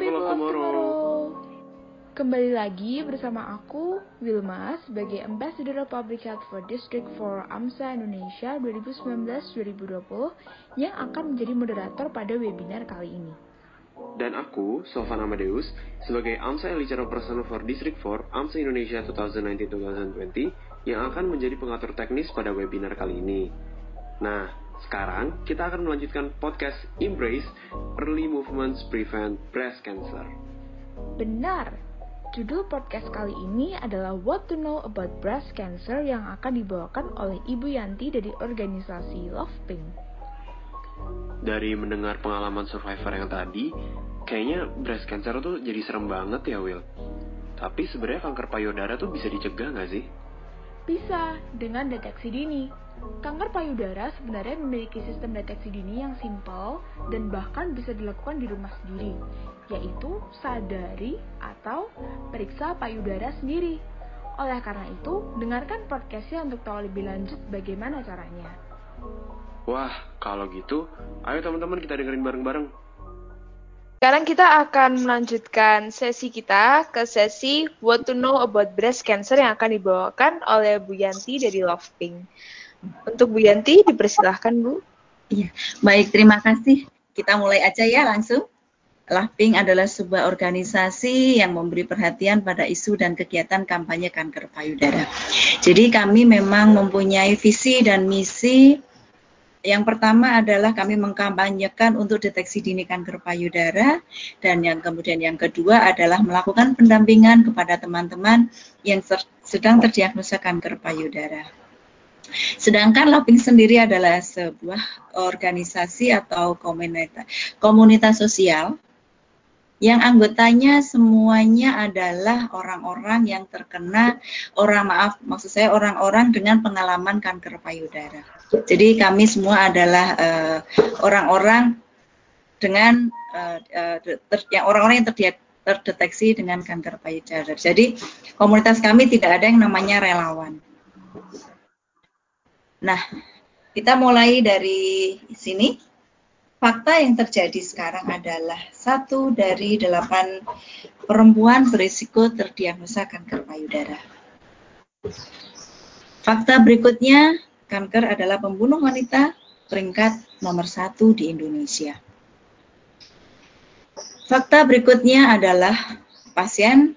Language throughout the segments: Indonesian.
People of Tomorrow. Kembali lagi bersama aku, Wilma, sebagai Ambassador Public Health for District 4 AMSA Indonesia 2019-2020 yang akan menjadi moderator pada webinar kali ini. Dan aku, Sofan Amadeus, sebagai AMSA Licara Person for District 4 AMSA Indonesia 2019-2020 yang akan menjadi pengatur teknis pada webinar kali ini. Nah, sekarang kita akan melanjutkan podcast Embrace Early Movements Prevent Breast Cancer. Benar, Judul podcast kali ini adalah What to Know About Breast Cancer yang akan dibawakan oleh Ibu Yanti dari organisasi Love Pink. Dari mendengar pengalaman survivor yang tadi, kayaknya breast cancer tuh jadi serem banget ya, Will. Tapi sebenarnya kanker payudara tuh bisa dicegah nggak sih? Bisa, dengan deteksi dini. Kanker payudara sebenarnya memiliki sistem deteksi dini yang simpel dan bahkan bisa dilakukan di rumah sendiri, yaitu sadari atau periksa payudara sendiri. Oleh karena itu, dengarkan podcastnya untuk tahu lebih lanjut bagaimana caranya. Wah, kalau gitu, ayo teman-teman kita dengerin bareng-bareng. Sekarang kita akan melanjutkan sesi kita ke sesi What to Know About Breast Cancer yang akan dibawakan oleh Bu Yanti dari Love Pink. Untuk Bu Yanti, dipersilahkan Bu. Iya, baik terima kasih. Kita mulai aja ya langsung. Lahping adalah sebuah organisasi yang memberi perhatian pada isu dan kegiatan kampanye kanker payudara. Jadi kami memang mempunyai visi dan misi. Yang pertama adalah kami mengkampanyekan untuk deteksi dini kanker payudara dan yang kemudian yang kedua adalah melakukan pendampingan kepada teman-teman yang sedang terdiagnosa kanker payudara. Sedangkan Loping sendiri adalah sebuah organisasi atau komunitas, komunitas sosial yang anggotanya semuanya adalah orang-orang yang terkena orang maaf maksud saya orang-orang dengan pengalaman kanker payudara. Jadi kami semua adalah eh, orang-orang uh, dengan uh, yang orang-orang yang terdeteksi dengan kanker payudara. Jadi komunitas kami tidak ada yang namanya relawan. Nah, kita mulai dari sini fakta yang terjadi sekarang adalah satu dari delapan perempuan berisiko terdiagnosa kanker payudara. Fakta berikutnya, kanker adalah pembunuh wanita peringkat nomor satu di Indonesia. Fakta berikutnya adalah pasien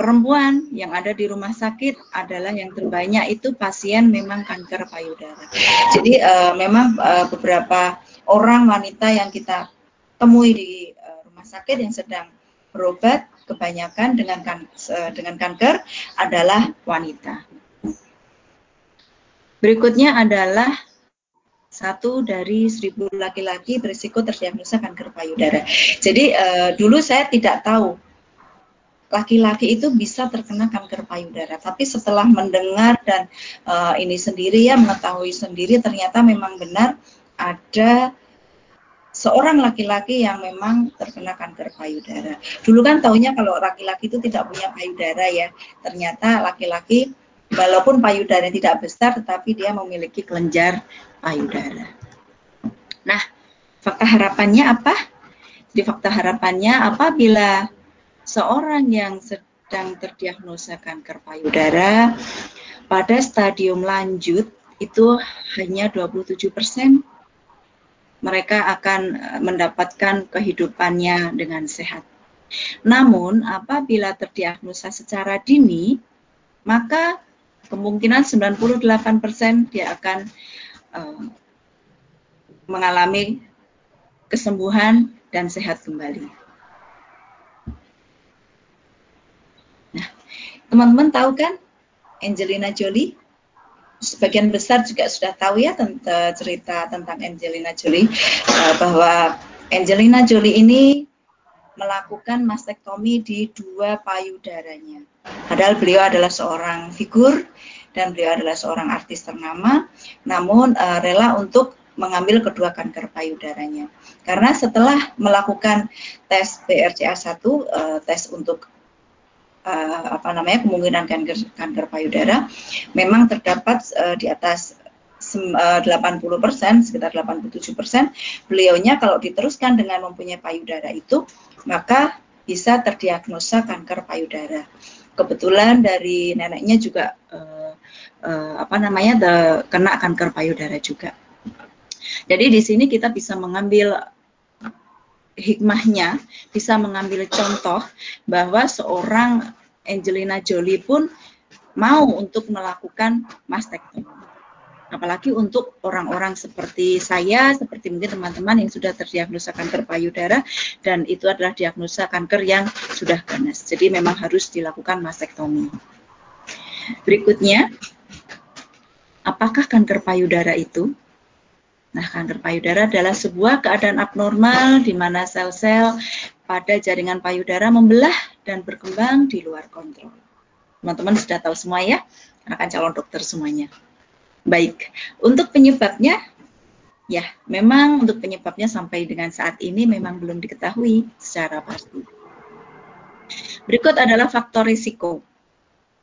perempuan yang ada di rumah sakit adalah yang terbanyak itu pasien memang kanker payudara. Jadi uh, memang uh, beberapa orang wanita yang kita temui di uh, rumah sakit yang sedang berobat kebanyakan dengan kan, uh, dengan kanker adalah wanita. Berikutnya adalah satu dari seribu laki-laki berisiko terdiagnosa kanker payudara. Jadi uh, dulu saya tidak tahu laki-laki itu bisa terkena kanker payudara. Tapi setelah mendengar dan uh, ini sendiri ya mengetahui sendiri ternyata memang benar ada seorang laki-laki yang memang terkena kanker payudara. Dulu kan taunya kalau laki-laki itu tidak punya payudara ya. Ternyata laki-laki walaupun payudara tidak besar tetapi dia memiliki kelenjar payudara. Nah, fakta harapannya apa? Di fakta harapannya apabila seorang yang sedang terdiagnosa kanker payudara pada stadium lanjut itu hanya 27 persen mereka akan eh, mendapatkan kehidupannya dengan sehat. Namun apabila terdiagnosa secara dini, maka kemungkinan 98% dia akan uh, mengalami kesembuhan dan sehat kembali. Teman-teman tahu kan Angelina Jolie? Sebagian besar juga sudah tahu ya tentang cerita tentang Angelina Jolie uh, bahwa Angelina Jolie ini melakukan mastektomi di dua payudaranya. Padahal beliau adalah seorang figur dan beliau adalah seorang artis ternama, namun uh, rela untuk mengambil kedua kanker payudaranya. Karena setelah melakukan tes BRCA1, uh, tes untuk uh, apa namanya kemungkinan kanker kanker payudara memang terdapat uh, di atas 80 eh, persen, sekitar 87 persen, beliaunya kalau diteruskan dengan mempunyai payudara itu maka bisa terdiagnosa kanker payudara. Kebetulan dari neneknya juga uh, uh, apa namanya the, kena kanker payudara juga. Jadi di sini kita bisa mengambil hikmahnya, bisa mengambil contoh bahwa seorang Angelina Jolie pun mau untuk melakukan mastektomi apalagi untuk orang-orang seperti saya, seperti mungkin teman-teman yang sudah terdiagnosa kanker payudara dan itu adalah diagnosa kanker yang sudah ganas. Jadi memang harus dilakukan mastektomi. Berikutnya, apakah kanker payudara itu? Nah, kanker payudara adalah sebuah keadaan abnormal di mana sel-sel pada jaringan payudara membelah dan berkembang di luar kontrol. Teman-teman sudah tahu semua ya, akan calon dokter semuanya. Baik, untuk penyebabnya, ya memang untuk penyebabnya sampai dengan saat ini memang belum diketahui secara pasti. Berikut adalah faktor risiko.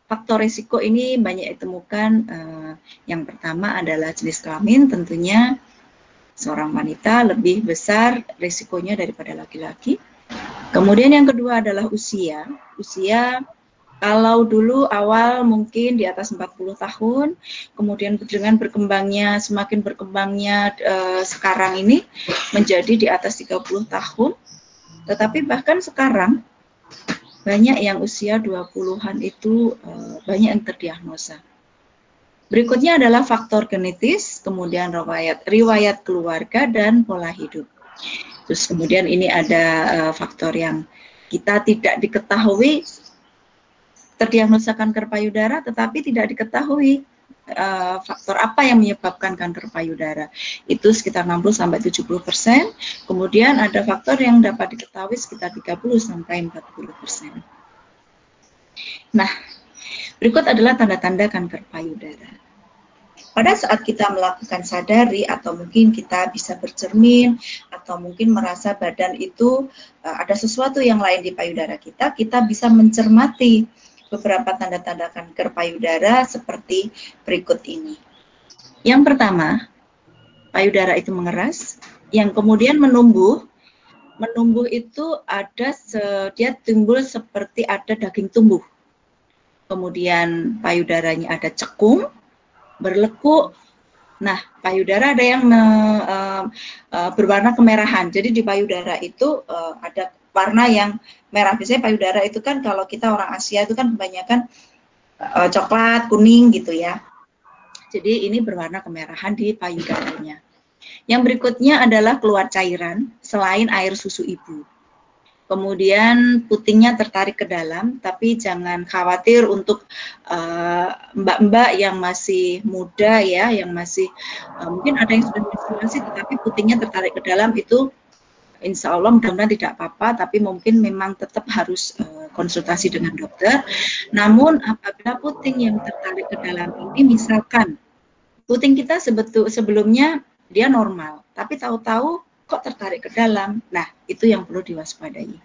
Faktor risiko ini banyak ditemukan. Eh, yang pertama adalah jenis kelamin, tentunya seorang wanita lebih besar risikonya daripada laki-laki. Kemudian yang kedua adalah usia. Usia kalau dulu awal mungkin di atas 40 tahun, kemudian dengan berkembangnya, semakin berkembangnya e, sekarang ini menjadi di atas 30 tahun. Tetapi bahkan sekarang banyak yang usia 20-an itu e, banyak yang terdiagnosa. Berikutnya adalah faktor genetis, kemudian riwayat, riwayat keluarga dan pola hidup. Terus kemudian ini ada e, faktor yang kita tidak diketahui terdiagnosa kanker payudara tetapi tidak diketahui uh, faktor apa yang menyebabkan kanker payudara. Itu sekitar 60 sampai 70 persen. Kemudian ada faktor yang dapat diketahui sekitar 30 sampai 40 persen. Nah, berikut adalah tanda-tanda kanker payudara. Pada saat kita melakukan sadari atau mungkin kita bisa bercermin atau mungkin merasa badan itu uh, ada sesuatu yang lain di payudara kita, kita bisa mencermati beberapa tanda-tanda kanker payudara seperti berikut ini. Yang pertama, payudara itu mengeras, yang kemudian menumbuh. Menumbuh itu ada dia timbul seperti ada daging tumbuh. Kemudian payudaranya ada cekung, berlekuk. Nah, payudara ada yang uh, uh, berwarna kemerahan. Jadi di payudara itu uh, ada warna yang merah. Biasanya payudara itu kan kalau kita orang Asia itu kan kebanyakan uh, coklat, kuning gitu ya. Jadi ini berwarna kemerahan di payudaranya. Yang berikutnya adalah keluar cairan selain air susu ibu. Kemudian putingnya tertarik ke dalam, tapi jangan khawatir untuk eh, mbak-mbak uh, yang masih muda ya, yang masih uh, mungkin ada yang sudah menstruasi, tetapi putingnya tertarik ke dalam itu insya Allah mudah-mudahan tidak apa-apa, tapi mungkin memang tetap harus uh, konsultasi dengan dokter. Namun apabila puting yang tertarik ke dalam ini, misalkan puting kita sebetul sebelumnya dia normal, tapi tahu-tahu kok tertarik ke dalam, nah itu yang perlu diwaspadai.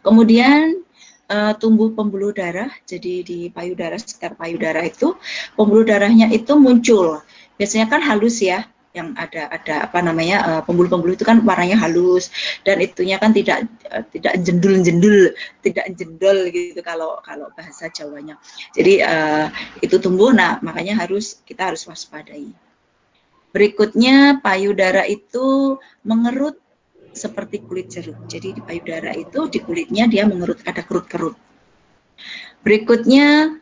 Kemudian uh, tumbuh pembuluh darah, jadi di payudara sekitar payudara itu pembuluh darahnya itu muncul. Biasanya kan halus ya, yang ada ada apa namanya uh, pembuluh-pembuluh itu kan warnanya halus dan itunya kan tidak uh, tidak jendul-jendul, tidak jendol gitu kalau kalau bahasa Jawanya. Jadi itu tumbuh nah makanya harus kita harus waspadai. Berikutnya payudara itu mengerut seperti kulit jeruk. Jadi di payudara itu di kulitnya dia mengerut ada kerut-kerut. Berikutnya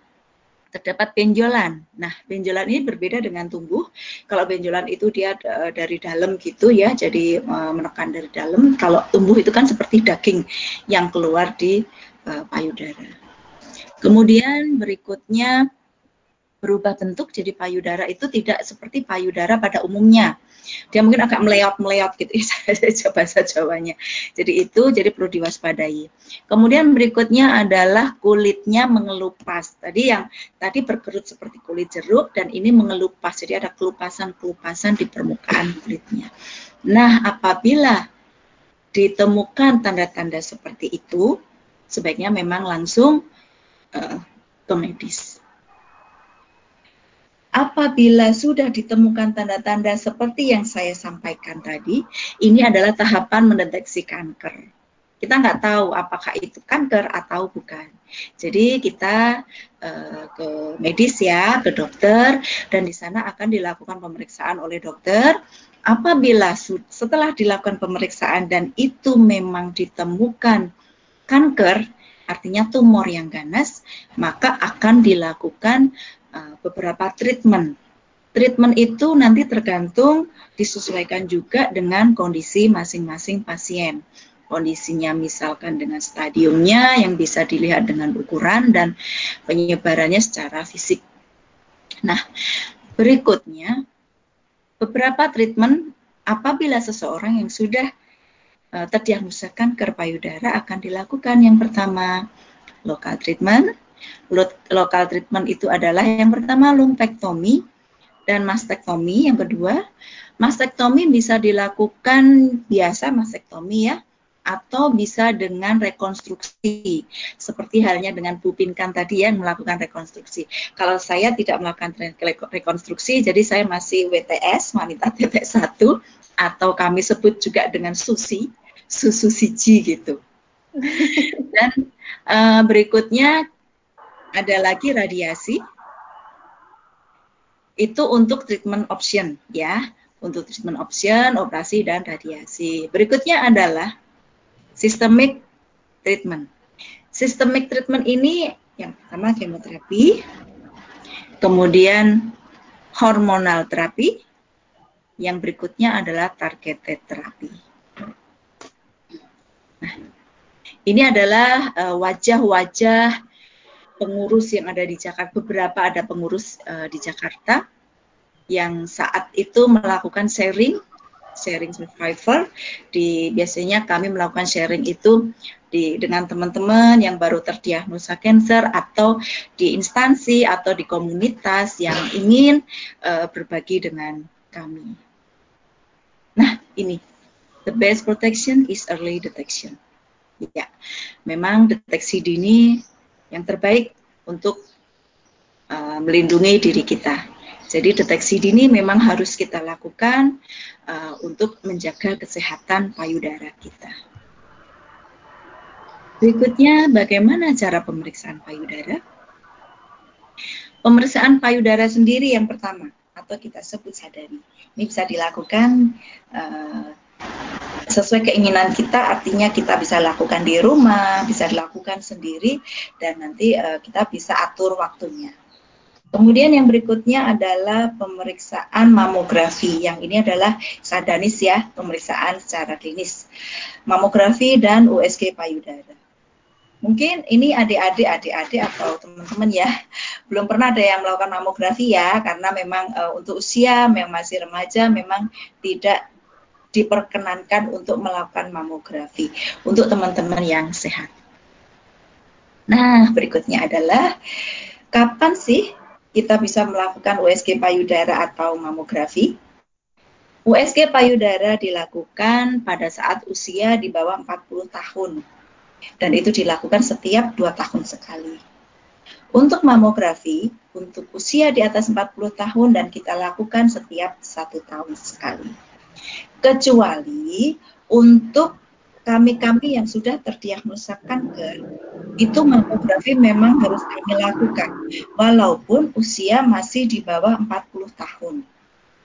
terdapat benjolan. Nah, benjolan ini berbeda dengan tumbuh. Kalau benjolan itu dia uh, dari dalam gitu ya, jadi uh, menekan dari dalam. Kalau tumbuh itu kan seperti daging yang keluar di uh, payudara. Kemudian berikutnya berubah bentuk jadi payudara itu tidak seperti payudara pada umumnya. Dia mungkin agak meleot-meleot gitu ya bahasa Jawanya. Jadi itu jadi perlu diwaspadai. Kemudian berikutnya adalah kulitnya mengelupas. Tadi yang tadi berkerut seperti kulit jeruk dan ini mengelupas. Jadi ada kelupasan-kelupasan di permukaan kulitnya. Nah, apabila ditemukan tanda-tanda seperti itu, sebaiknya memang langsung uh, ke medis. Apabila sudah ditemukan tanda-tanda seperti yang saya sampaikan tadi, ini adalah tahapan mendeteksi kanker. Kita nggak tahu apakah itu kanker atau bukan. Jadi kita uh, ke medis ya, ke dokter, dan di sana akan dilakukan pemeriksaan oleh dokter. Apabila setelah dilakukan pemeriksaan dan itu memang ditemukan kanker, artinya tumor yang ganas, maka akan dilakukan uh, beberapa treatment. Treatment itu nanti tergantung disesuaikan juga dengan kondisi masing-masing pasien kondisinya misalkan dengan stadiumnya yang bisa dilihat dengan ukuran dan penyebarannya secara fisik. Nah, berikutnya beberapa treatment apabila seseorang yang sudah uh, terdiagnosa kanker payudara akan dilakukan yang pertama lokal treatment. Lokal treatment itu adalah yang pertama lumpektomi dan mastektomi. Yang kedua, mastektomi bisa dilakukan biasa mastektomi ya atau bisa dengan rekonstruksi seperti halnya dengan Bu Pinkan tadi yang melakukan rekonstruksi. Kalau saya tidak melakukan rekonstruksi, jadi saya masih WTS wanita TTS 1 atau kami sebut juga dengan susi, susu siji gitu. Dan uh, berikutnya ada lagi radiasi. Itu untuk treatment option ya, untuk treatment option, operasi dan radiasi. Berikutnya adalah systemic treatment. Systemic treatment ini yang pertama kemoterapi, kemudian hormonal terapi, yang berikutnya adalah targeted terapi. Nah, ini adalah eh, wajah-wajah uh, pengurus yang ada di Jakarta. Beberapa ada pengurus uh, di Jakarta yang saat itu melakukan sharing sharing survivor. Di biasanya kami melakukan sharing itu di dengan teman-teman yang baru terdiagnosa cancer atau di instansi atau di komunitas yang ingin uh, berbagi dengan kami. Nah, ini the best protection is early detection. Ya, memang deteksi dini yang terbaik untuk uh, melindungi diri kita. Jadi deteksi dini memang harus kita lakukan uh, untuk menjaga kesehatan payudara kita. Berikutnya, bagaimana cara pemeriksaan payudara? Pemeriksaan payudara sendiri yang pertama, atau kita sebut sadari. Ini bisa dilakukan uh, sesuai keinginan kita, artinya kita bisa lakukan di rumah, bisa dilakukan sendiri, dan nanti uh, kita bisa atur waktunya. Kemudian yang berikutnya adalah pemeriksaan mamografi. Yang ini adalah sadanis ya, pemeriksaan secara klinis. Mamografi dan USG payudara. Mungkin ini adik-adik, adik-adik atau teman-teman ya, belum pernah ada yang melakukan mamografi ya, karena memang e, untuk usia yang masih remaja memang tidak diperkenankan untuk melakukan mamografi untuk teman-teman yang sehat. Nah, berikutnya adalah kapan sih kita bisa melakukan USG payudara atau mamografi. USG payudara dilakukan pada saat usia di bawah 40 tahun dan itu dilakukan setiap dua tahun sekali. Untuk mamografi, untuk usia di atas 40 tahun dan kita lakukan setiap satu tahun sekali. Kecuali untuk kami-kami yang sudah terdiagnosa kanker, itu mamografi memang harus kami lakukan, walaupun usia masih di bawah 40 tahun.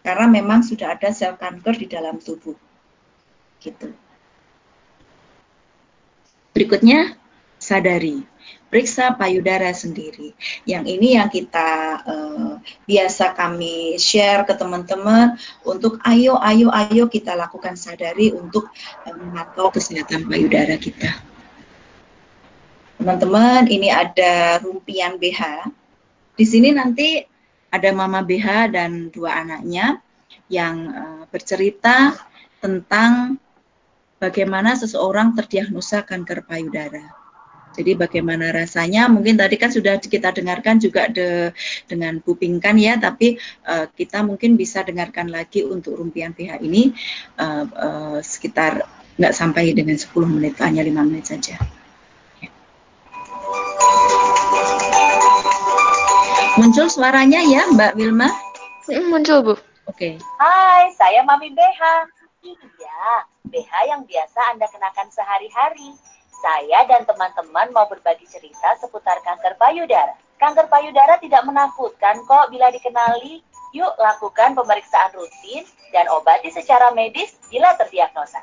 Karena memang sudah ada sel kanker di dalam tubuh. Gitu. Berikutnya, sadari periksa payudara sendiri. Yang ini yang kita uh, biasa kami share ke teman-teman untuk ayo ayo ayo kita lakukan sadari untuk uh, memantau kesehatan payudara kita. Teman-teman, ini ada rumpian BH. Di sini nanti ada mama BH dan dua anaknya yang uh, bercerita tentang bagaimana seseorang terdiagnosa kanker payudara jadi bagaimana rasanya? Mungkin tadi kan sudah kita dengarkan juga de, dengan Bu Pingkan ya, tapi uh, kita mungkin bisa dengarkan lagi untuk rumpian PH ini uh, uh, sekitar nggak sampai dengan 10 menit, hanya 5 menit saja. Muncul suaranya ya Mbak Wilma? Muncul Bu. Oke. Okay. Hai, saya Mami BH. Iya, BH yang biasa Anda kenakan sehari-hari. Saya dan teman-teman mau berbagi cerita seputar kanker payudara. Kanker payudara tidak menakutkan kok bila dikenali. Yuk lakukan pemeriksaan rutin dan obati secara medis bila terdiagnosa.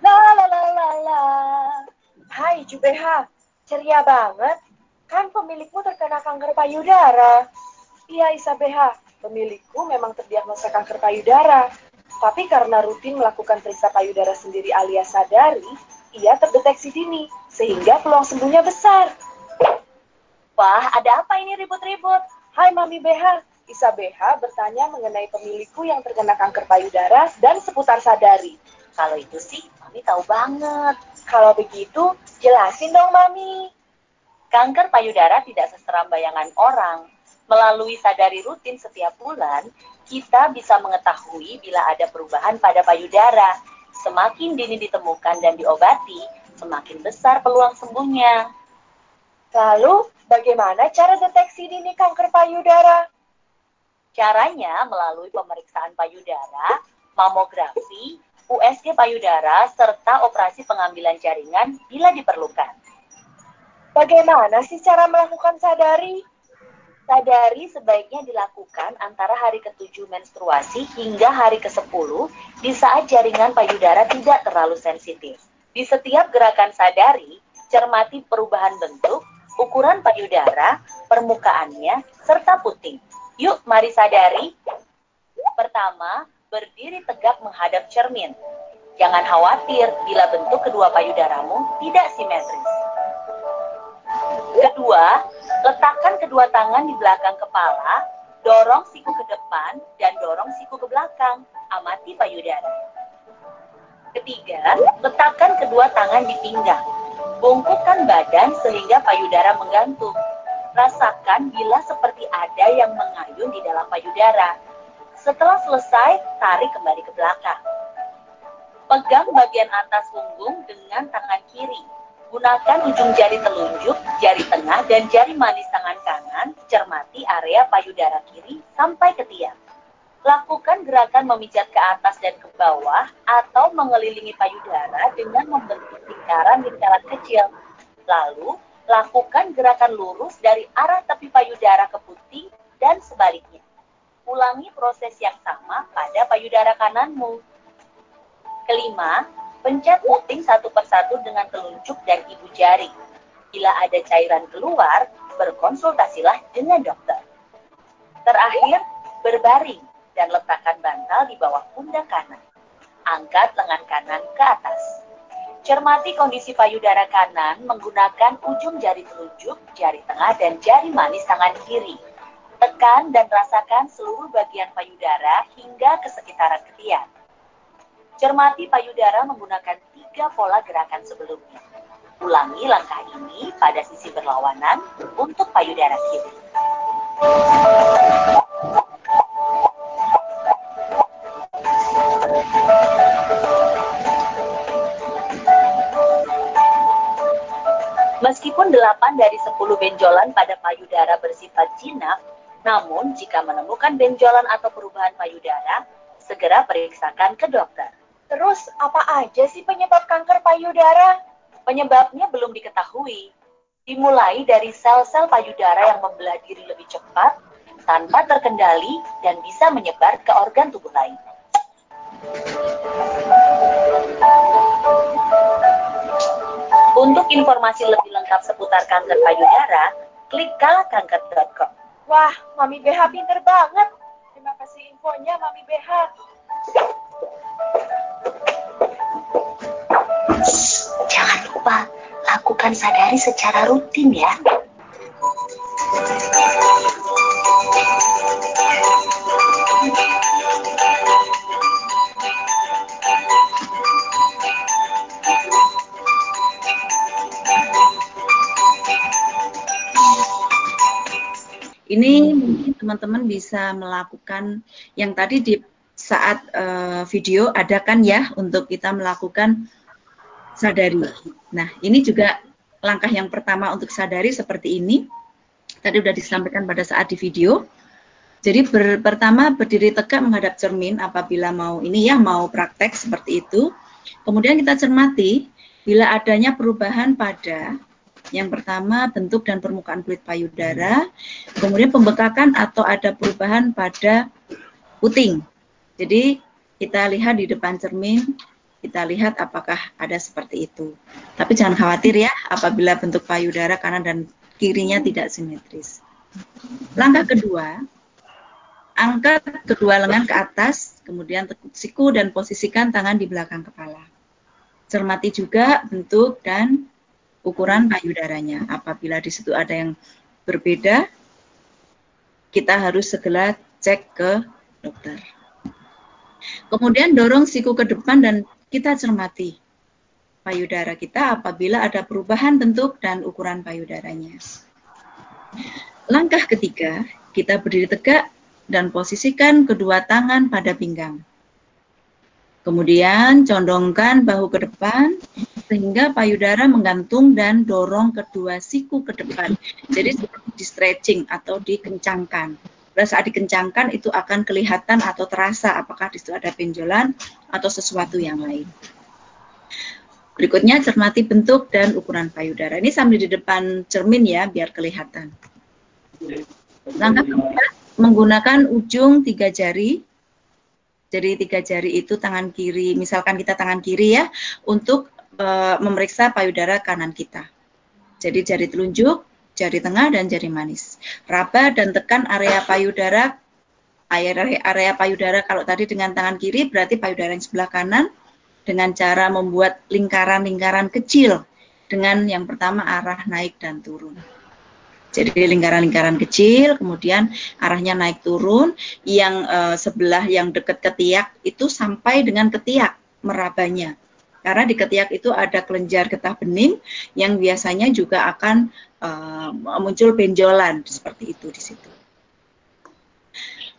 La la la la la. Hai Jubeha, ceria banget. Kan pemilikmu terkena kanker payudara. Iya Isabeha, pemilikku memang terdiagnosa kanker payudara. Tapi karena rutin melakukan periksa payudara sendiri alias sadari, ia terdeteksi dini, sehingga peluang sembuhnya besar. Wah, ada apa ini ribut-ribut? Hai Mami BH, Isa BH bertanya mengenai pemilikku yang terkena kanker payudara dan seputar sadari. Kalau itu sih, Mami tahu banget. Kalau begitu, jelasin dong Mami. Kanker payudara tidak seseram bayangan orang. Melalui sadari rutin setiap bulan, kita bisa mengetahui bila ada perubahan pada payudara. Semakin dini ditemukan dan diobati, semakin besar peluang sembuhnya. Lalu, bagaimana cara deteksi dini kanker payudara? Caranya melalui pemeriksaan payudara, mamografi, USG payudara, serta operasi pengambilan jaringan bila diperlukan. Bagaimana sih cara melakukan sadari? Sadari sebaiknya dilakukan antara hari ke-7 menstruasi hingga hari ke-10 di saat jaringan payudara tidak terlalu sensitif. Di setiap gerakan sadari, cermati perubahan bentuk, ukuran payudara, permukaannya, serta puting. Yuk, mari sadari. Pertama, berdiri tegak menghadap cermin. Jangan khawatir bila bentuk kedua payudaramu tidak simetris. Kedua, letakkan kedua tangan di belakang kepala, dorong siku ke depan, dan dorong siku ke belakang. Amati payudara. Ketiga, letakkan kedua tangan di pinggang. Bungkukkan badan sehingga payudara menggantung. Rasakan bila seperti ada yang mengayun di dalam payudara. Setelah selesai, tarik kembali ke belakang. Pegang bagian atas punggung dengan tangan kiri Gunakan ujung jari telunjuk, jari tengah, dan jari manis tangan kanan, cermati area payudara kiri sampai ke tiang. Lakukan gerakan memijat ke atas dan ke bawah atau mengelilingi payudara dengan membentuk lingkaran-lingkaran kecil. Lalu, lakukan gerakan lurus dari arah tepi payudara ke puting dan sebaliknya. Ulangi proses yang sama pada payudara kananmu. Kelima, Pencet puting satu persatu dengan telunjuk dan ibu jari. Bila ada cairan keluar, berkonsultasilah dengan dokter. Terakhir, berbaring dan letakkan bantal di bawah pundak kanan. Angkat lengan kanan ke atas. Cermati kondisi payudara kanan menggunakan ujung jari telunjuk, jari tengah, dan jari manis tangan kiri. Tekan dan rasakan seluruh bagian payudara hingga ke sekitaran ketiak. Cermati payudara menggunakan tiga pola gerakan sebelumnya. Ulangi langkah ini pada sisi berlawanan untuk payudara kiri. Meskipun 8 dari 10 benjolan pada payudara bersifat jinak, namun jika menemukan benjolan atau perubahan payudara, segera periksakan ke dokter. Terus apa aja sih penyebab kanker payudara? Penyebabnya belum diketahui. Dimulai dari sel-sel payudara yang membelah diri lebih cepat, tanpa terkendali, dan bisa menyebar ke organ tubuh lain. Untuk informasi lebih lengkap seputar kanker payudara, klik kalahkanker.com. Wah, Mami BH pinter banget. Terima kasih infonya, Mami BH. Jangan lupa lakukan sadari secara rutin ya. Ini mungkin teman-teman bisa melakukan yang tadi di saat uh, video ada kan ya untuk kita melakukan sadari. Nah, ini juga langkah yang pertama untuk sadari seperti ini. Tadi sudah disampaikan pada saat di video. Jadi ber, pertama berdiri tegak menghadap cermin apabila mau ini ya mau praktek seperti itu. Kemudian kita cermati bila adanya perubahan pada yang pertama bentuk dan permukaan kulit payudara, kemudian pembekakan atau ada perubahan pada puting. Jadi kita lihat di depan cermin, kita lihat apakah ada seperti itu. Tapi jangan khawatir ya apabila bentuk payudara kanan dan kirinya tidak simetris. Langkah kedua, angkat kedua lengan ke atas, kemudian tekuk siku dan posisikan tangan di belakang kepala. Cermati juga bentuk dan ukuran payudaranya. Apabila di situ ada yang berbeda, kita harus segera cek ke dokter. Kemudian dorong siku ke depan dan kita cermati payudara kita apabila ada perubahan bentuk dan ukuran payudaranya. Langkah ketiga, kita berdiri tegak dan posisikan kedua tangan pada pinggang. Kemudian condongkan bahu ke depan sehingga payudara menggantung dan dorong kedua siku ke depan. Jadi seperti di stretching atau dikencangkan. Pada saat dikencangkan itu akan kelihatan atau terasa apakah di situ ada benjolan atau sesuatu yang lain. Berikutnya cermati bentuk dan ukuran payudara. Ini sambil di depan cermin ya biar kelihatan. Langkah keempat menggunakan ujung tiga jari jadi tiga jari itu tangan kiri, misalkan kita tangan kiri ya, untuk e, memeriksa payudara kanan kita. Jadi jari telunjuk, jari tengah, dan jari manis. Raba dan tekan area payudara, area, area payudara kalau tadi dengan tangan kiri berarti payudara yang sebelah kanan dengan cara membuat lingkaran-lingkaran kecil dengan yang pertama arah naik dan turun. Jadi lingkaran-lingkaran kecil, kemudian arahnya naik turun, yang uh, sebelah yang dekat ketiak itu sampai dengan ketiak merabanya. Karena di ketiak itu ada kelenjar getah bening yang biasanya juga akan uh, muncul benjolan seperti itu di situ.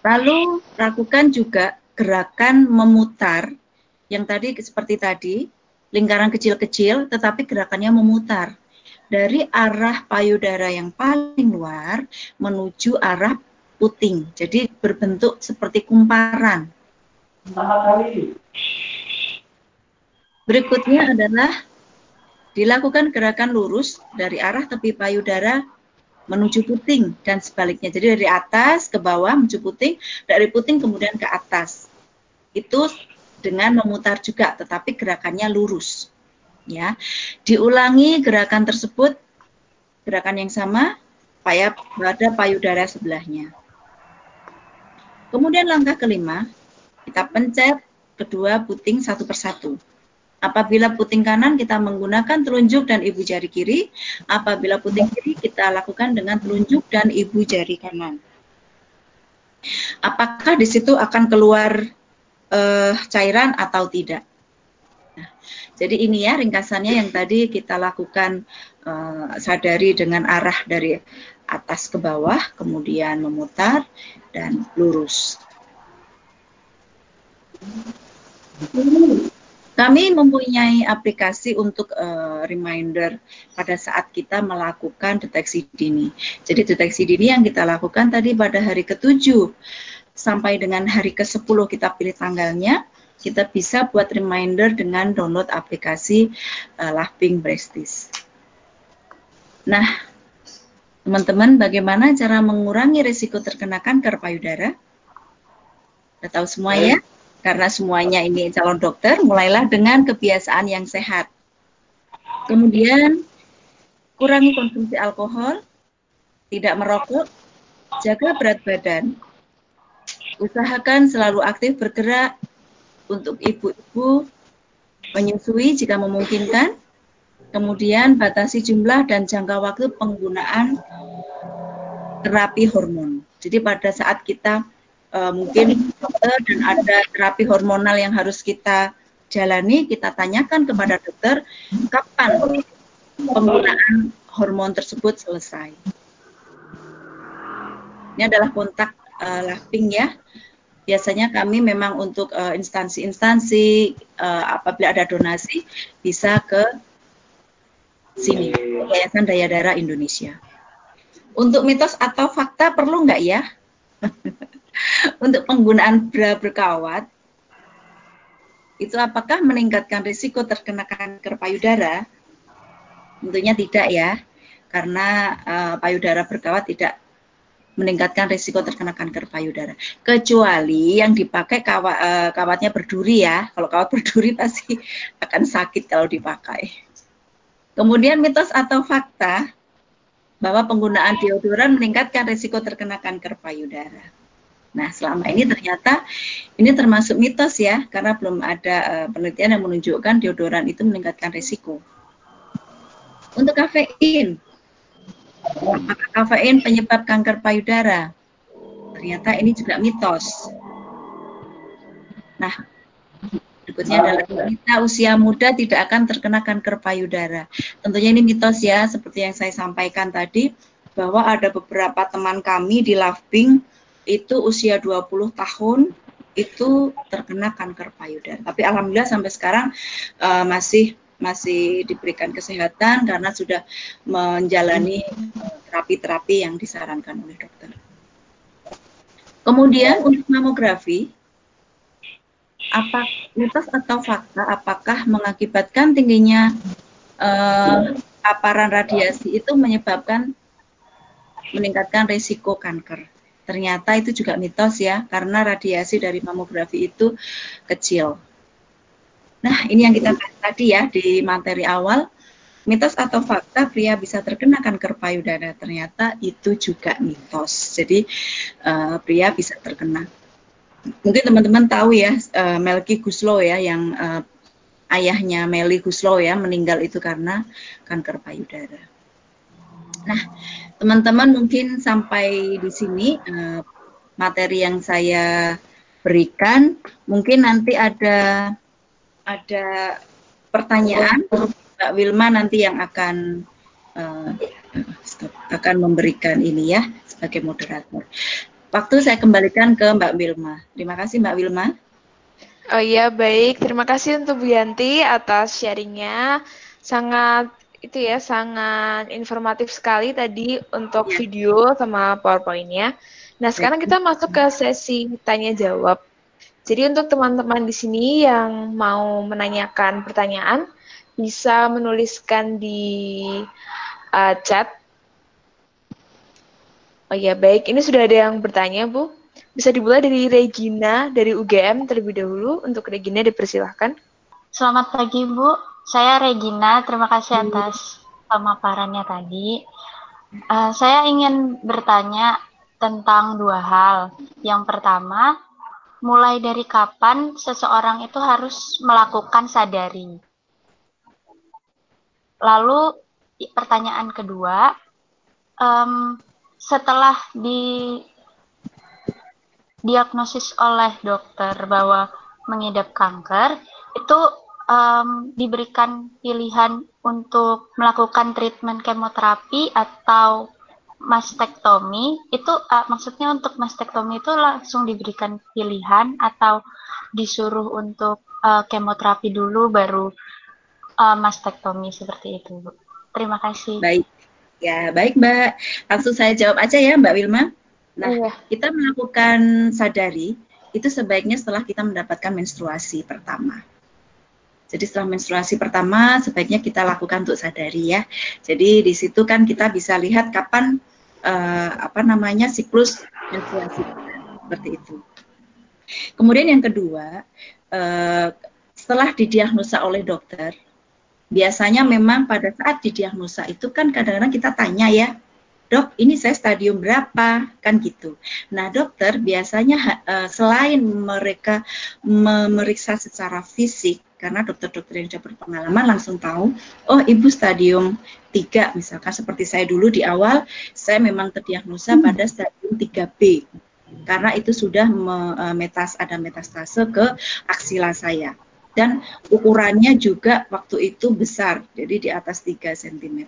Lalu lakukan juga gerakan memutar yang tadi seperti tadi, lingkaran kecil-kecil tetapi gerakannya memutar dari arah payudara yang paling luar menuju arah puting. Jadi berbentuk seperti kumparan. Berikutnya adalah dilakukan gerakan lurus dari arah tepi payudara menuju puting dan sebaliknya. Jadi dari atas ke bawah menuju puting, dari puting kemudian ke atas. Itu dengan memutar juga, tetapi gerakannya lurus ya. Diulangi gerakan tersebut gerakan yang sama pada payudara sebelahnya. Kemudian langkah kelima, kita pencet kedua puting satu persatu. Apabila puting kanan kita menggunakan telunjuk dan ibu jari kiri, apabila puting kiri kita lakukan dengan telunjuk dan ibu jari kanan. Apakah di situ akan keluar uh, cairan atau tidak? Jadi ini ya ringkasannya yang tadi kita lakukan uh, sadari dengan arah dari atas ke bawah, kemudian memutar dan lurus. Kami mempunyai aplikasi untuk uh, reminder pada saat kita melakukan deteksi dini. Jadi deteksi dini yang kita lakukan tadi pada hari ke-7 sampai dengan hari ke-10 kita pilih tanggalnya kita bisa buat reminder dengan download aplikasi uh, Laughing Prestige. Nah, teman-teman, bagaimana cara mengurangi risiko terkena kanker payudara? Kita tahu semua ya, karena semuanya ini calon dokter, mulailah dengan kebiasaan yang sehat. Kemudian, kurangi konsumsi alkohol, tidak merokok, jaga berat badan, usahakan selalu aktif bergerak, untuk ibu-ibu menyusui jika memungkinkan, kemudian batasi jumlah dan jangka waktu penggunaan terapi hormon. Jadi pada saat kita uh, mungkin dokter dan ada terapi hormonal yang harus kita jalani, kita tanyakan kepada dokter kapan penggunaan hormon tersebut selesai. Ini adalah kontak uh, laughing ya biasanya kami memang untuk eh, instansi-instansi uh, apabila ada donasi bisa ke sini Yayasan Daya Darah Indonesia. Untuk mitos atau fakta perlu nggak ya? Untuk penggunaan bra berkawat, itu apakah meningkatkan risiko terkena kanker payudara? Tentunya tidak ya, karena uh, payudara berkawat tidak meningkatkan risiko terkena kanker payudara. Kecuali yang dipakai kawat, uh, kawatnya berduri ya. Kalau kawat berduri pasti akan sakit kalau dipakai. Kemudian mitos atau fakta bahwa penggunaan deodoran meningkatkan risiko terkena kanker payudara. Nah, selama ini ternyata ini termasuk mitos ya, karena belum ada uh, penelitian yang menunjukkan deodoran itu meningkatkan risiko. Untuk kafein, apakah kafein penyebab kanker payudara? Ternyata ini juga mitos. Nah, berikutnya adalah wanita usia muda tidak akan terkena kanker payudara. Tentunya ini mitos ya, seperti yang saya sampaikan tadi, bahwa ada beberapa teman kami di Laving itu usia 20 tahun itu terkena kanker payudara. Tapi alhamdulillah sampai sekarang uh, masih masih diberikan kesehatan karena sudah menjalani terapi-terapi yang disarankan oleh dokter. Kemudian untuk mamografi, apa mitos atau fakta apakah mengakibatkan tingginya uh, paparan radiasi itu menyebabkan meningkatkan risiko kanker? Ternyata itu juga mitos ya, karena radiasi dari mamografi itu kecil. Nah, ini yang kita tadi ya di materi awal, mitos atau fakta pria bisa terkena kanker payudara. Ternyata itu juga mitos. Jadi uh, pria bisa terkena. Mungkin teman-teman tahu ya uh, Melki Guslo ya yang uh, ayahnya Meli Guslo ya meninggal itu karena kanker payudara. Nah, teman-teman mungkin sampai di sini uh, materi yang saya berikan. Mungkin nanti ada ada pertanyaan Mbak Wilma nanti yang akan uh, akan memberikan ini ya sebagai moderator. Waktu saya kembalikan ke Mbak Wilma. Terima kasih Mbak Wilma. Oh iya baik, terima kasih untuk Bu Yanti atas sharingnya. Sangat itu ya sangat informatif sekali tadi untuk ya. video sama PowerPoint-nya. Nah, sekarang kita masuk ke sesi tanya jawab. Jadi untuk teman-teman di sini yang mau menanyakan pertanyaan bisa menuliskan di uh, chat. Oh ya, baik. Ini sudah ada yang bertanya, Bu. Bisa dimulai dari Regina dari UGM terlebih dahulu. Untuk Regina dipersilahkan. Selamat pagi, Bu. Saya Regina, terima kasih atas pemaparannya tadi. Uh, saya ingin bertanya tentang dua hal. Yang pertama, mulai dari kapan seseorang itu harus melakukan sadari? Lalu pertanyaan kedua, um, setelah di diagnosis oleh dokter bahwa mengidap kanker, itu um, diberikan pilihan untuk melakukan treatment kemoterapi atau mastektomi itu uh, maksudnya untuk mastektomi itu langsung diberikan pilihan atau disuruh untuk uh, kemoterapi dulu baru uh, mastektomi seperti itu Bu. Terima kasih. Baik. Ya, baik Mbak. Langsung saya jawab aja ya Mbak Wilma. Nah, iya. kita melakukan sadari itu sebaiknya setelah kita mendapatkan menstruasi pertama. Jadi setelah menstruasi pertama sebaiknya kita lakukan untuk sadari ya. Jadi di situ kan kita bisa lihat kapan uh, apa namanya siklus menstruasi seperti itu. Kemudian yang kedua, uh, setelah didiagnosa oleh dokter, biasanya memang pada saat didiagnosa itu kan kadang-kadang kita tanya ya, dok ini saya stadium berapa kan gitu. Nah dokter biasanya uh, selain mereka memeriksa secara fisik karena dokter-dokter yang sudah berpengalaman langsung tahu, oh ibu stadium 3 misalkan seperti saya dulu di awal, saya memang terdiagnosa hmm. pada stadium 3B karena itu sudah e, metas ada metastase ke aksila saya dan ukurannya juga waktu itu besar jadi di atas 3 cm.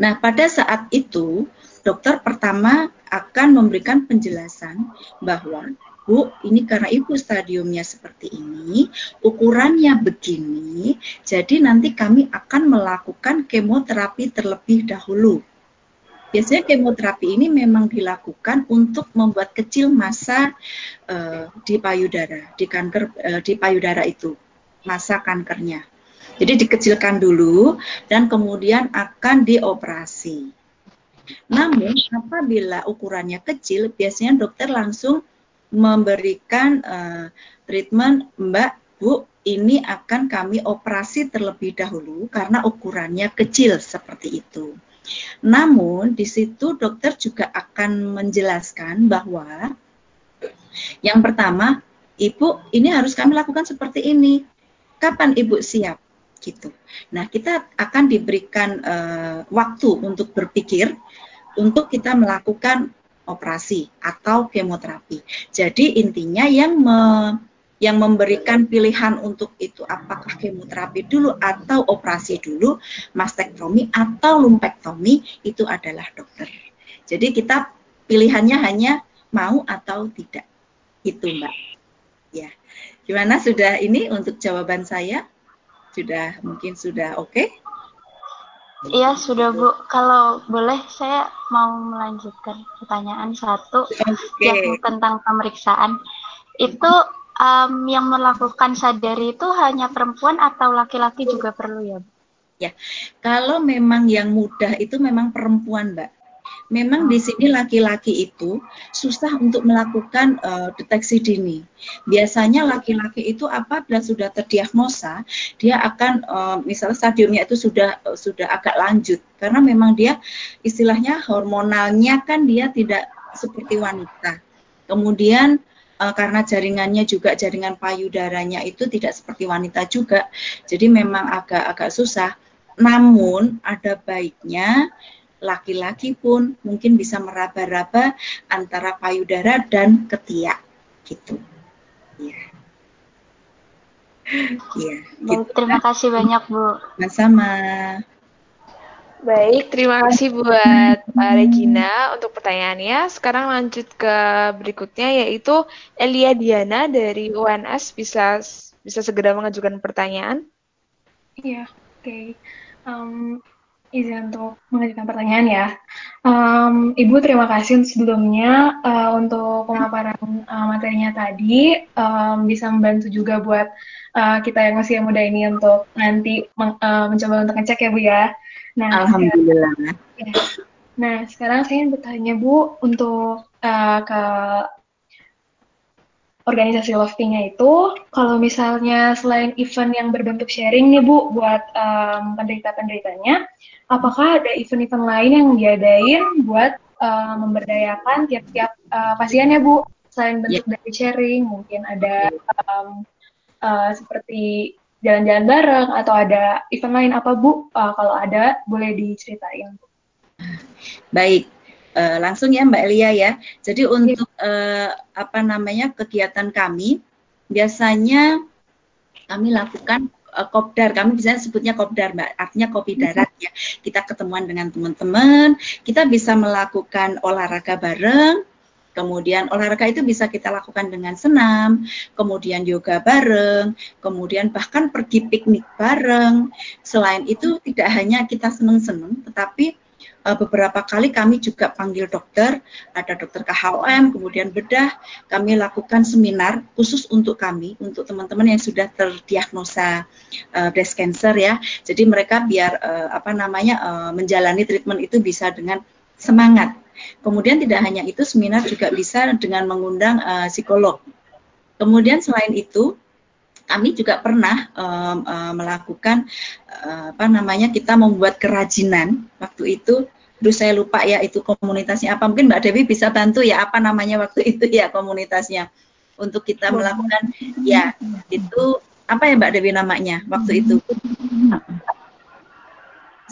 Nah, pada saat itu dokter pertama akan memberikan penjelasan bahwa Bu, ini karena ibu stadiumnya seperti ini, ukurannya begini, jadi nanti kami akan melakukan kemoterapi terlebih dahulu. biasanya kemoterapi ini memang dilakukan untuk membuat kecil masa uh, di payudara, di kanker uh, di payudara itu, masa kankernya. Jadi dikecilkan dulu dan kemudian akan dioperasi. Namun apabila ukurannya kecil, biasanya dokter langsung memberikan uh, treatment, Mbak, Bu, ini akan kami operasi terlebih dahulu karena ukurannya kecil seperti itu. Namun di situ dokter juga akan menjelaskan bahwa yang pertama, Ibu ini harus kami lakukan seperti ini. Kapan Ibu siap? Gitu. Nah, kita akan diberikan uh, waktu untuk berpikir untuk kita melakukan operasi atau kemoterapi. Jadi intinya yang me, yang memberikan pilihan untuk itu apakah kemoterapi dulu atau operasi dulu, mastektomi atau lumpektomi itu adalah dokter. Jadi kita pilihannya hanya mau atau tidak. Itu Mbak. Ya. Gimana sudah ini untuk jawaban saya? Sudah mungkin sudah oke? Okay? Iya sudah Bu. Kalau boleh saya mau melanjutkan pertanyaan satu okay. yang tentang pemeriksaan. Itu um, yang melakukan sadari itu hanya perempuan atau laki-laki juga perlu ya? Ya, kalau memang yang mudah itu memang perempuan, Mbak. Memang di sini laki-laki itu susah untuk melakukan uh, deteksi dini. Biasanya laki-laki itu apabila sudah terdiagnosa, dia akan uh, misalnya stadiumnya itu sudah uh, sudah agak lanjut karena memang dia istilahnya hormonalnya kan dia tidak seperti wanita. Kemudian uh, karena jaringannya juga jaringan payudaranya itu tidak seperti wanita juga, jadi memang agak-agak susah. Namun ada baiknya laki-laki pun mungkin bisa meraba-raba antara payudara dan ketiak gitu. Ya. Ya, gitu. terima kasih banyak Bu. Sama-sama. Baik, terima kasih buat Pak Regina untuk pertanyaannya. Sekarang lanjut ke berikutnya yaitu Elia Diana dari UNS bisa bisa segera mengajukan pertanyaan. Iya, oke. Okay. Um, izin untuk mengajukan pertanyaan ya. Um, Ibu terima kasih sebelumnya uh, untuk pemaparan uh, materinya tadi. Um, bisa membantu juga buat uh, kita yang masih muda ini untuk nanti men uh, mencoba untuk ngecek ya Bu ya. Nah, Alhamdulillah. Sekarang, ya. Nah, sekarang saya ingin bertanya Bu untuk uh, ke organisasi loftingnya itu, kalau misalnya selain event yang berbentuk sharing nih Bu buat um, penderita-penderitanya, apakah ada event-event lain yang diadain buat uh, memberdayakan tiap-tiap uh, pasiennya Bu? Selain bentuk yeah. dari sharing, mungkin ada um, uh, seperti jalan-jalan bareng atau ada event lain apa Bu? Uh, kalau ada boleh diceritain. Baik, uh, langsung ya Mbak Elia ya. Jadi iya. untuk uh, apa namanya kegiatan kami biasanya kami lakukan uh, kopdar. Kami bisa sebutnya kopdar Mbak, artinya kopi darat ya. Kita ketemuan dengan teman-teman, kita bisa melakukan olahraga bareng Kemudian olahraga itu bisa kita lakukan dengan senam, kemudian yoga bareng, kemudian bahkan pergi piknik bareng. Selain itu tidak hanya kita seneng-seneng, tetapi beberapa kali kami juga panggil dokter, ada dokter KHOM, kemudian bedah, kami lakukan seminar khusus untuk kami, untuk teman-teman yang sudah terdiagnosa uh, breast cancer ya. Jadi mereka biar uh, apa namanya uh, menjalani treatment itu bisa dengan semangat Kemudian tidak hanya itu, seminar juga bisa dengan mengundang uh, psikolog. Kemudian selain itu, kami juga pernah um, uh, melakukan uh, apa namanya kita membuat kerajinan waktu itu. Duh saya lupa ya itu komunitasnya apa. Mungkin Mbak Dewi bisa bantu ya apa namanya waktu itu ya komunitasnya untuk kita melakukan ya itu apa ya Mbak Dewi namanya waktu itu.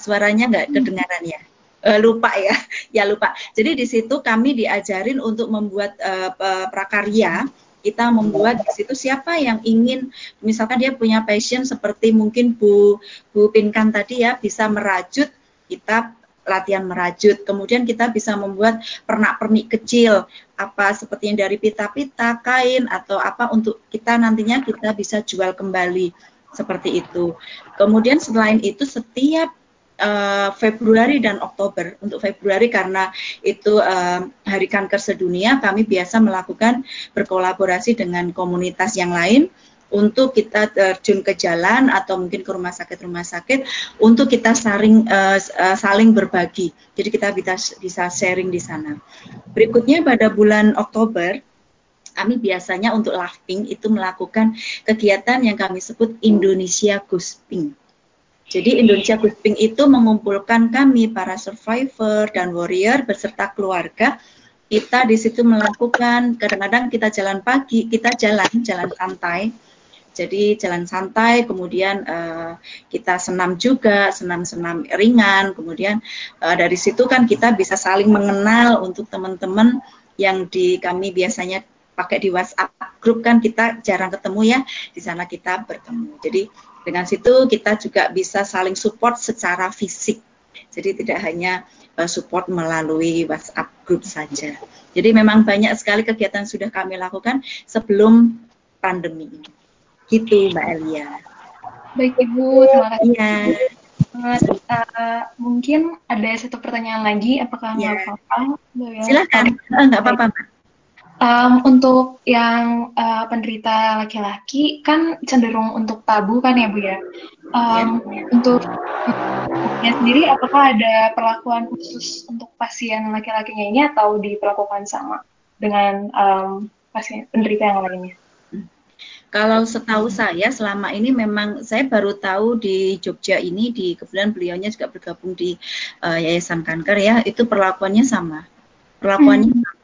Suaranya nggak kedengaran ya uh, lupa ya, ya lupa. Jadi di situ kami diajarin untuk membuat uh, prakarya. Kita membuat di situ siapa yang ingin, misalkan dia punya passion seperti mungkin Bu Bu Pinkan tadi ya bisa merajut, kita latihan merajut. Kemudian kita bisa membuat pernak-pernik kecil, apa seperti yang dari pita-pita, kain atau apa untuk kita nantinya kita bisa jual kembali seperti itu. Kemudian selain itu setiap uh, Februari dan Oktober. Untuk Februari karena itu uh, Hari Kanker Sedunia, kami biasa melakukan berkolaborasi dengan komunitas yang lain untuk kita terjun ke jalan atau mungkin ke rumah sakit-rumah sakit untuk kita saling uh, uh, saling berbagi. Jadi kita bisa bisa sharing di sana. Berikutnya pada bulan Oktober kami biasanya untuk laughing itu melakukan kegiatan yang kami sebut Indonesia Gusping. Jadi Indonesia Gusping itu mengumpulkan kami para survivor dan warrior beserta keluarga. Kita di situ melakukan kadang-kadang kita jalan pagi, kita jalan jalan santai. Jadi jalan santai, kemudian uh, kita senam juga, senam-senam ringan. Kemudian uh, dari situ kan kita bisa saling mengenal untuk teman-teman yang di kami biasanya pakai di WhatsApp grup kan kita jarang ketemu ya di sana kita bertemu. Jadi dengan situ kita juga bisa saling support secara fisik. Jadi tidak hanya uh, support melalui WhatsApp grup saja. Jadi memang banyak sekali kegiatan sudah kami lakukan sebelum pandemi ini gitu Mbak Elia baik Ibu terima kasih ya. Uh, mungkin ada satu pertanyaan lagi, apakah nggak ya. apa-apa? Silakan, nggak apa-apa. Um, untuk yang uh, penderita laki-laki kan cenderung untuk tabu kan ya Bu ya. Um, ya. Untuk ya sendiri apakah ada perlakuan khusus untuk pasien laki-lakinya ini atau diperlakukan sama dengan um, pasien penderita yang lainnya? Kalau setahu saya selama ini memang saya baru tahu di Jogja ini di kebetulan beliaunya juga bergabung di uh, Yayasan Kanker ya itu perlakuannya sama perlakuannya hmm. sama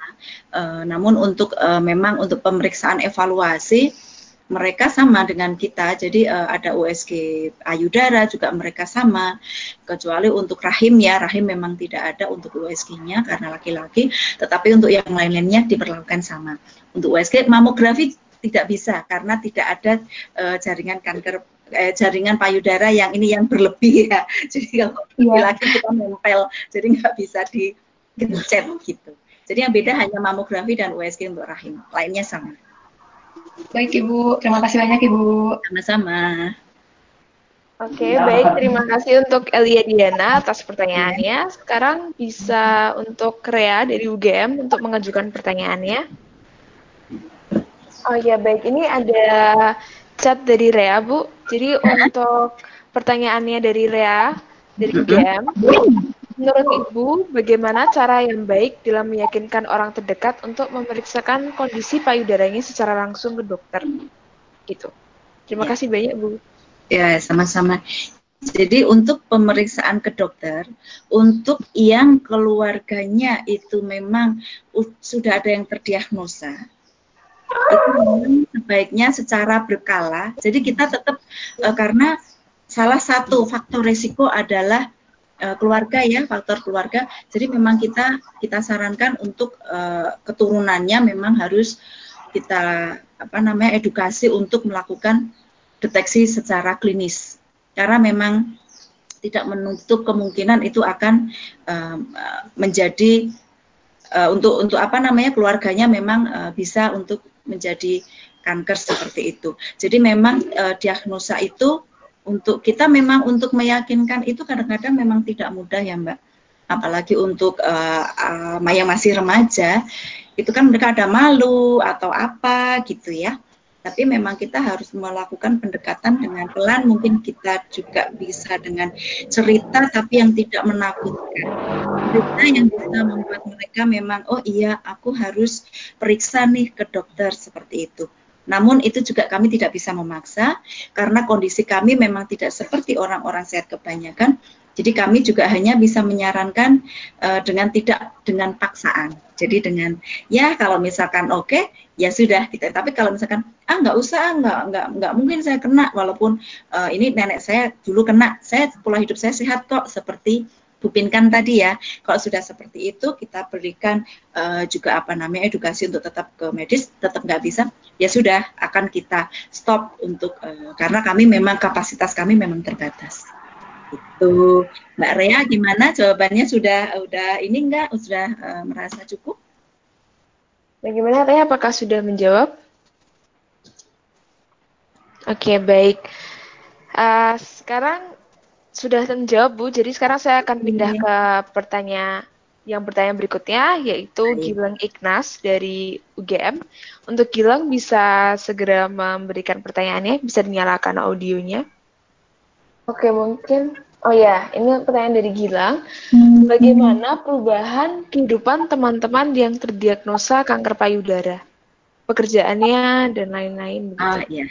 Uh, namun untuk uh, memang untuk pemeriksaan evaluasi mereka sama dengan kita. Jadi uh, ada USG payudara juga mereka sama. Kecuali untuk rahim ya, rahim memang tidak ada untuk USG-nya karena laki-laki, tetapi untuk yang lain-lainnya diperlakukan sama. Untuk USG mamografi tidak bisa karena tidak ada uh, jaringan kanker eh, jaringan payudara yang ini yang berlebih ya. Jadi kalau yeah. laki kita nempel, jadi nggak bisa digencet gitu. Jadi yang beda hanya mamografi dan USG untuk rahim. Lainnya sama. Baik Ibu, terima kasih banyak Ibu. Sama-sama. Oke, okay, baik. Terima kasih untuk Elia Diana atas pertanyaannya. Sekarang bisa untuk Rea dari UGM untuk mengajukan pertanyaannya. Oh iya, baik. Ini ada chat dari Rea, Bu. Jadi untuk pertanyaannya dari Rea dari UGM, Menurut Ibu, bagaimana cara yang baik dalam meyakinkan orang terdekat untuk memeriksakan kondisi payudaranya secara langsung ke dokter? Gitu. Terima ya. kasih banyak, Bu. Ya, sama-sama. Jadi untuk pemeriksaan ke dokter, untuk yang keluarganya itu memang sudah ada yang terdiagnosa, itu sebaiknya secara berkala. Jadi kita tetap uh, karena salah satu faktor resiko adalah uh, keluarga ya faktor keluarga jadi memang kita kita sarankan untuk uh, keturunannya memang harus kita apa namanya edukasi untuk melakukan deteksi secara klinis karena memang tidak menutup kemungkinan itu akan uh, menjadi uh, untuk untuk apa namanya keluarganya memang uh, bisa untuk menjadi kanker seperti itu. Jadi memang uh, diagnosa itu untuk kita memang untuk meyakinkan itu kadang-kadang memang tidak mudah ya Mbak. Apalagi untuk uh, uh, yang masih remaja, itu kan mereka ada malu atau apa gitu ya. Tapi memang kita harus melakukan pendekatan dengan pelan, mungkin kita juga bisa dengan cerita tapi yang tidak menakutkan. Cerita yang bisa membuat mereka memang, oh iya aku harus periksa nih ke dokter seperti itu namun itu juga kami tidak bisa memaksa karena kondisi kami memang tidak seperti orang-orang sehat kebanyakan. Jadi kami juga hanya bisa menyarankan uh, dengan tidak dengan paksaan. Jadi dengan ya kalau misalkan oke okay, ya sudah kita. Tapi kalau misalkan ah nggak usah nggak nggak nggak mungkin saya kena walaupun uh, ini nenek saya dulu kena. Saya pola hidup saya sehat kok seperti Bupinkan tadi ya, kalau sudah seperti itu kita berikan uh, juga apa namanya edukasi untuk tetap ke medis, tetap nggak bisa, ya sudah akan kita stop untuk uh, karena kami memang kapasitas kami memang terbatas. Itu Mbak Rea gimana jawabannya sudah udah ini enggak sudah uh, merasa cukup? Bagaimana Rea apakah sudah menjawab? Oke okay, baik. Uh, sekarang sudah terjawab Bu. Jadi sekarang saya akan pindah ke pertanyaan yang pertanyaan berikutnya yaitu Baik. Gilang Ignas dari UGM. Untuk Gilang bisa segera memberikan pertanyaannya, bisa dinyalakan audionya. Oke, mungkin oh ya, ini pertanyaan dari Gilang. Bagaimana perubahan kehidupan teman-teman yang terdiagnosa kanker payudara? Pekerjaannya dan lain-lain Ah, begitu. ya.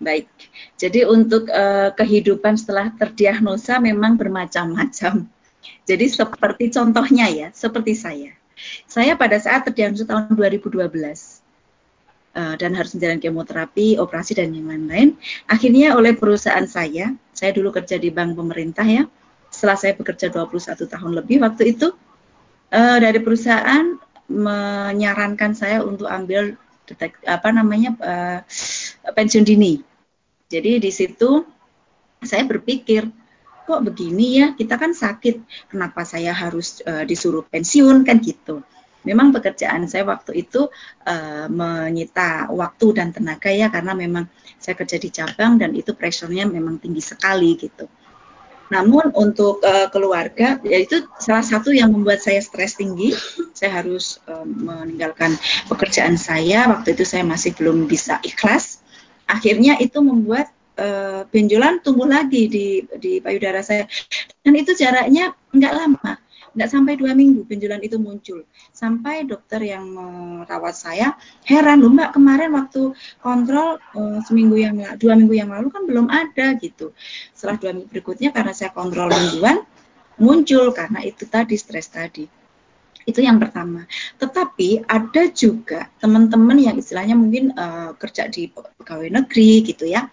Baik. Jadi untuk eh, kehidupan setelah terdiagnosa memang bermacam-macam. Jadi seperti contohnya ya, seperti saya. Saya pada saat terdiagnosa tahun 2012 eh, dan harus menjalani kemoterapi, operasi dan yang lain-lain. Akhirnya oleh perusahaan saya, saya dulu kerja di bank pemerintah ya. Setelah saya bekerja 21 tahun lebih waktu itu eh, dari perusahaan menyarankan saya untuk ambil detek, apa namanya eh, pensiun dini. Jadi di situ saya berpikir kok begini ya kita kan sakit kenapa saya harus uh, disuruh pensiun kan gitu. Memang pekerjaan saya waktu itu uh, menyita waktu dan tenaga ya karena memang saya kerja di cabang dan itu pressure-nya memang tinggi sekali gitu. Namun untuk uh, keluarga ya itu salah satu yang membuat saya stres tinggi. Saya harus uh, meninggalkan pekerjaan saya waktu itu saya masih belum bisa ikhlas akhirnya itu membuat uh, benjolan tumbuh lagi di di payudara saya dan itu jaraknya nggak lama nggak sampai dua minggu benjolan itu muncul. Sampai dokter yang merawat saya heran loh mbak kemarin waktu kontrol uh, seminggu yang dua minggu yang lalu kan belum ada gitu. Setelah dua minggu berikutnya karena saya kontrol mingguan muncul karena itu tadi stres tadi. Itu yang pertama. Tetapi ada juga teman-teman yang istilahnya mungkin uh, kerja di pegawai negeri gitu ya,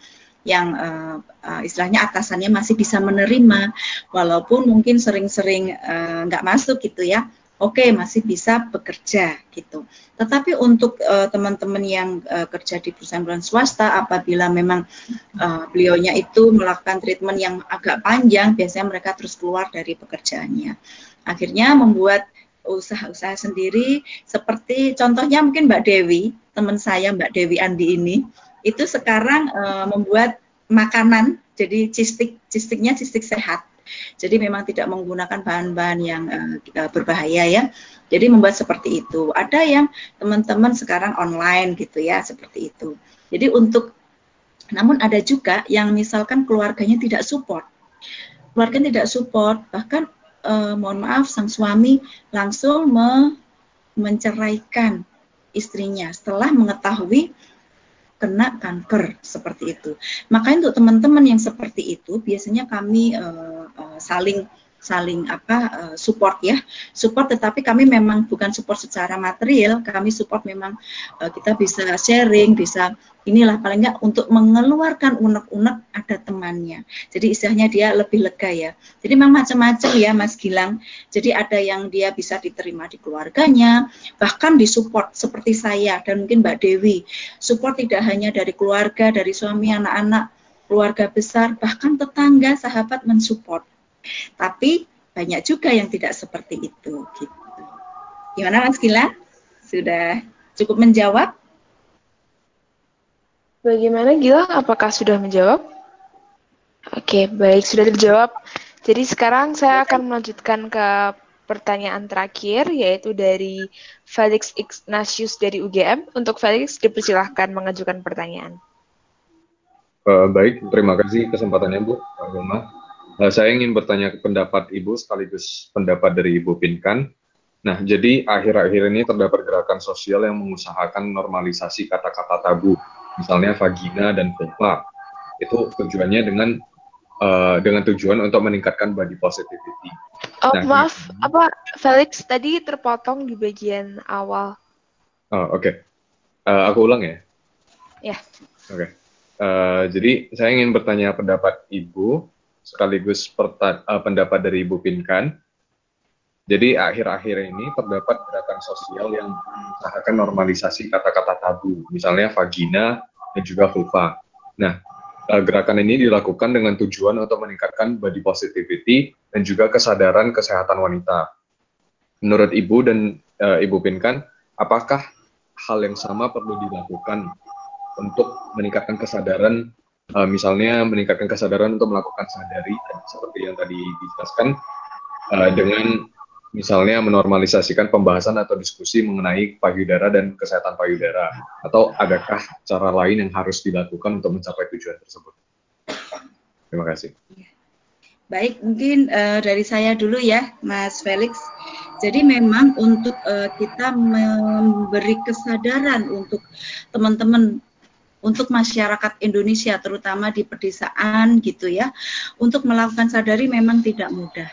yang uh, istilahnya atasannya masih bisa menerima, walaupun mungkin sering-sering nggak uh, masuk gitu ya. Oke, okay, masih bisa bekerja gitu. Tetapi untuk teman-teman uh, yang uh, kerja di perusahaan-perusahaan swasta, apabila memang uh, beliaunya itu melakukan treatment yang agak panjang, biasanya mereka terus keluar dari pekerjaannya. Akhirnya membuat usaha-usaha sendiri seperti contohnya mungkin Mbak Dewi, teman saya Mbak Dewi Andi ini, itu sekarang uh, membuat makanan jadi cistik cistiknya cistik sehat. Jadi memang tidak menggunakan bahan-bahan yang uh, berbahaya ya. Jadi membuat seperti itu. Ada yang teman-teman sekarang online gitu ya, seperti itu. Jadi untuk namun ada juga yang misalkan keluarganya tidak support. Keluarga tidak support, bahkan mohon maaf sang suami langsung me menceraikan istrinya setelah mengetahui kena kanker seperti itu. Makanya untuk teman-teman yang seperti itu biasanya kami uh, uh, saling saling apa uh, support ya. Support tetapi kami memang bukan support secara material. Kami support memang uh, kita bisa sharing bisa inilah paling enggak untuk mengeluarkan unek-unek ada temannya. Jadi istilahnya dia lebih lega ya. Jadi memang macam-macam ya Mas Gilang. Jadi ada yang dia bisa diterima di keluarganya bahkan disupport seperti saya dan mungkin Mbak Dewi. Support tidak hanya dari keluarga dari suami anak-anak keluarga besar bahkan tetangga sahabat mensupport tapi banyak juga yang tidak seperti itu. Gitu. Gimana Mas Gila? Sudah cukup menjawab? Bagaimana Gila? Apakah sudah menjawab? Oke, baik sudah terjawab. Jadi sekarang saya akan melanjutkan ke pertanyaan terakhir yaitu dari Felix Ignatius dari UGM. Untuk Felix dipersilahkan mengajukan pertanyaan. Uh, baik, terima kasih kesempatannya Bu, Uh, saya ingin bertanya ke pendapat Ibu sekaligus pendapat dari Ibu Pinkan. Nah, jadi akhir-akhir ini terdapat gerakan sosial yang mengusahakan normalisasi kata-kata tabu, misalnya vagina dan vulva. Itu tujuannya dengan uh, dengan tujuan untuk meningkatkan body positivity. Oh, nah, maaf, ini, apa Felix tadi terpotong di bagian awal. Oh, oke. Okay. Uh, aku ulang ya? Ya. Yeah. Oke. Okay. Uh, jadi saya ingin bertanya pendapat Ibu sekaligus uh, pendapat dari Ibu Pinkan. Jadi akhir-akhir ini terdapat gerakan sosial yang mengusahakan normalisasi kata-kata tabu, misalnya vagina dan juga vulva. Nah, uh, gerakan ini dilakukan dengan tujuan untuk meningkatkan body positivity dan juga kesadaran kesehatan wanita. Menurut Ibu dan uh, Ibu Pinkan, apakah hal yang sama perlu dilakukan untuk meningkatkan kesadaran uh, misalnya meningkatkan kesadaran untuk melakukan sadari seperti yang tadi dijelaskan uh, dengan misalnya menormalisasikan pembahasan atau diskusi mengenai payudara dan kesehatan payudara atau adakah cara lain yang harus dilakukan untuk mencapai tujuan tersebut? Terima kasih. Baik, mungkin uh, dari saya dulu ya, Mas Felix. Jadi memang untuk uh, kita memberi kesadaran untuk teman-teman untuk masyarakat Indonesia terutama di pedesaan gitu ya untuk melakukan sadari memang tidak mudah.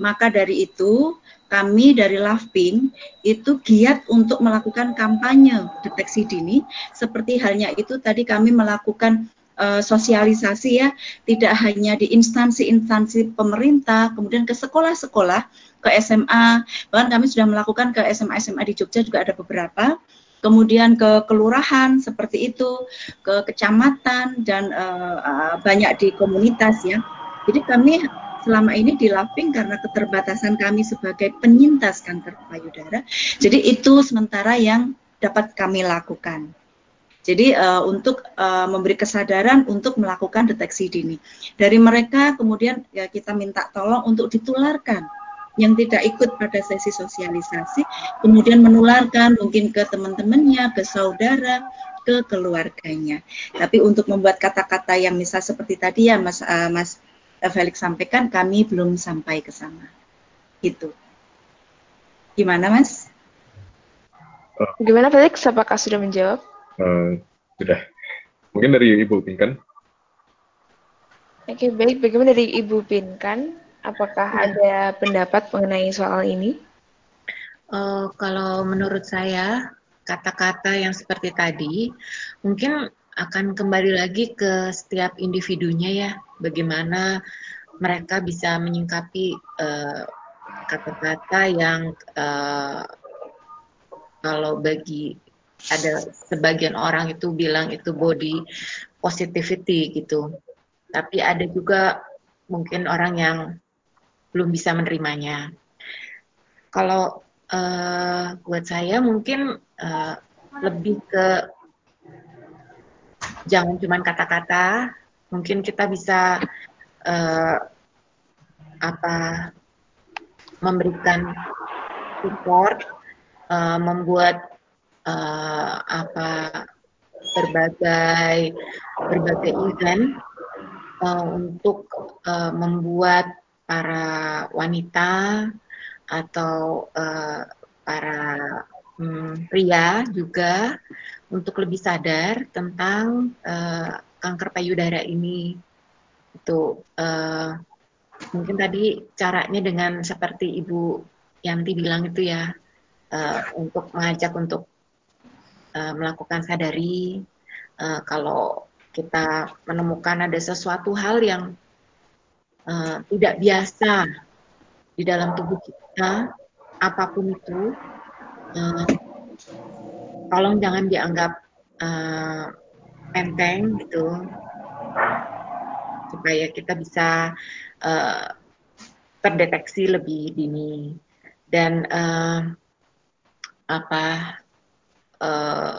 Maka dari itu, kami dari LAVPIN itu giat untuk melakukan kampanye deteksi dini. Seperti halnya itu tadi kami melakukan uh, sosialisasi ya, tidak hanya di instansi-instansi pemerintah, kemudian ke sekolah-sekolah, ke SMA, bahkan kami sudah melakukan ke SMA-SMA di Jogja juga ada beberapa, kemudian ke kelurahan seperti itu, ke kecamatan dan uh, banyak di komunitas ya. Jadi kami selama ini di Laping karena keterbatasan kami sebagai penyintas kanker payudara. Jadi itu sementara yang dapat kami lakukan. Jadi uh, untuk uh, memberi kesadaran untuk melakukan deteksi dini. Dari mereka kemudian ya kita minta tolong untuk ditularkan yang tidak ikut pada sesi sosialisasi, kemudian menularkan mungkin ke teman-temannya, ke saudara, ke keluarganya. Tapi untuk membuat kata-kata yang misal seperti tadi ya Mas uh, Mas Felix sampaikan kami belum sampai ke sana. Gitu. Gimana Mas? Uh, Gimana Felix? Apakah sudah menjawab? Uh, sudah. Mungkin dari Ibu Pinkan. Oke, baik. Bagaimana dari Ibu Pinkan? Apakah ya. ada pendapat mengenai soal ini? Uh, kalau menurut saya, kata-kata yang seperti tadi, mungkin akan kembali lagi ke setiap individunya ya, bagaimana mereka bisa menyingkapi eh, kata-kata uh, yang uh, kalau bagi ada sebagian orang itu bilang itu body positivity gitu, tapi ada juga mungkin orang yang belum bisa menerimanya. Kalau uh, buat saya mungkin uh, lebih ke jangan cuma kata-kata, mungkin kita bisa uh, apa memberikan support, uh, membuat uh, apa berbagai berbagai event uh, untuk uh, membuat para wanita atau uh, para um, pria juga untuk lebih sadar tentang uh, kanker payudara ini. Itu uh, mungkin tadi caranya dengan seperti Ibu Yanti bilang itu ya, uh, untuk mengajak untuk uh, melakukan sadari uh, kalau kita menemukan ada sesuatu hal yang uh, tidak biasa di dalam tubuh kita, apa pun itu, uh, tolong jangan dianggap uh, enteng gitu supaya kita bisa uh, terdeteksi lebih dini. Dan uh, apa uh,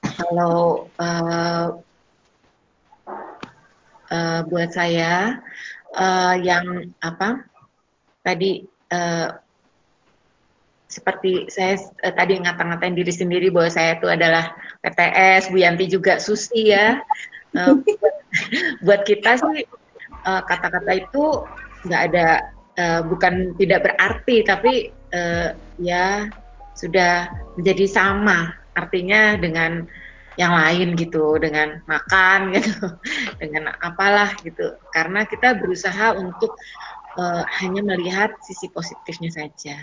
kalau uh, uh, buat saya uh, yang apa tadi uh, seperti saya eh, tadi ngata-ngatain diri sendiri bahwa saya itu adalah PTS, Bu Yanti juga Susi ya. Uh, buat, buat kita sih uh, kata-kata itu nggak ada uh, bukan tidak berarti tapi uh, ya sudah menjadi sama artinya dengan yang lain gitu dengan makan gitu dengan apalah gitu. Karena kita berusaha untuk uh, hanya melihat sisi positifnya saja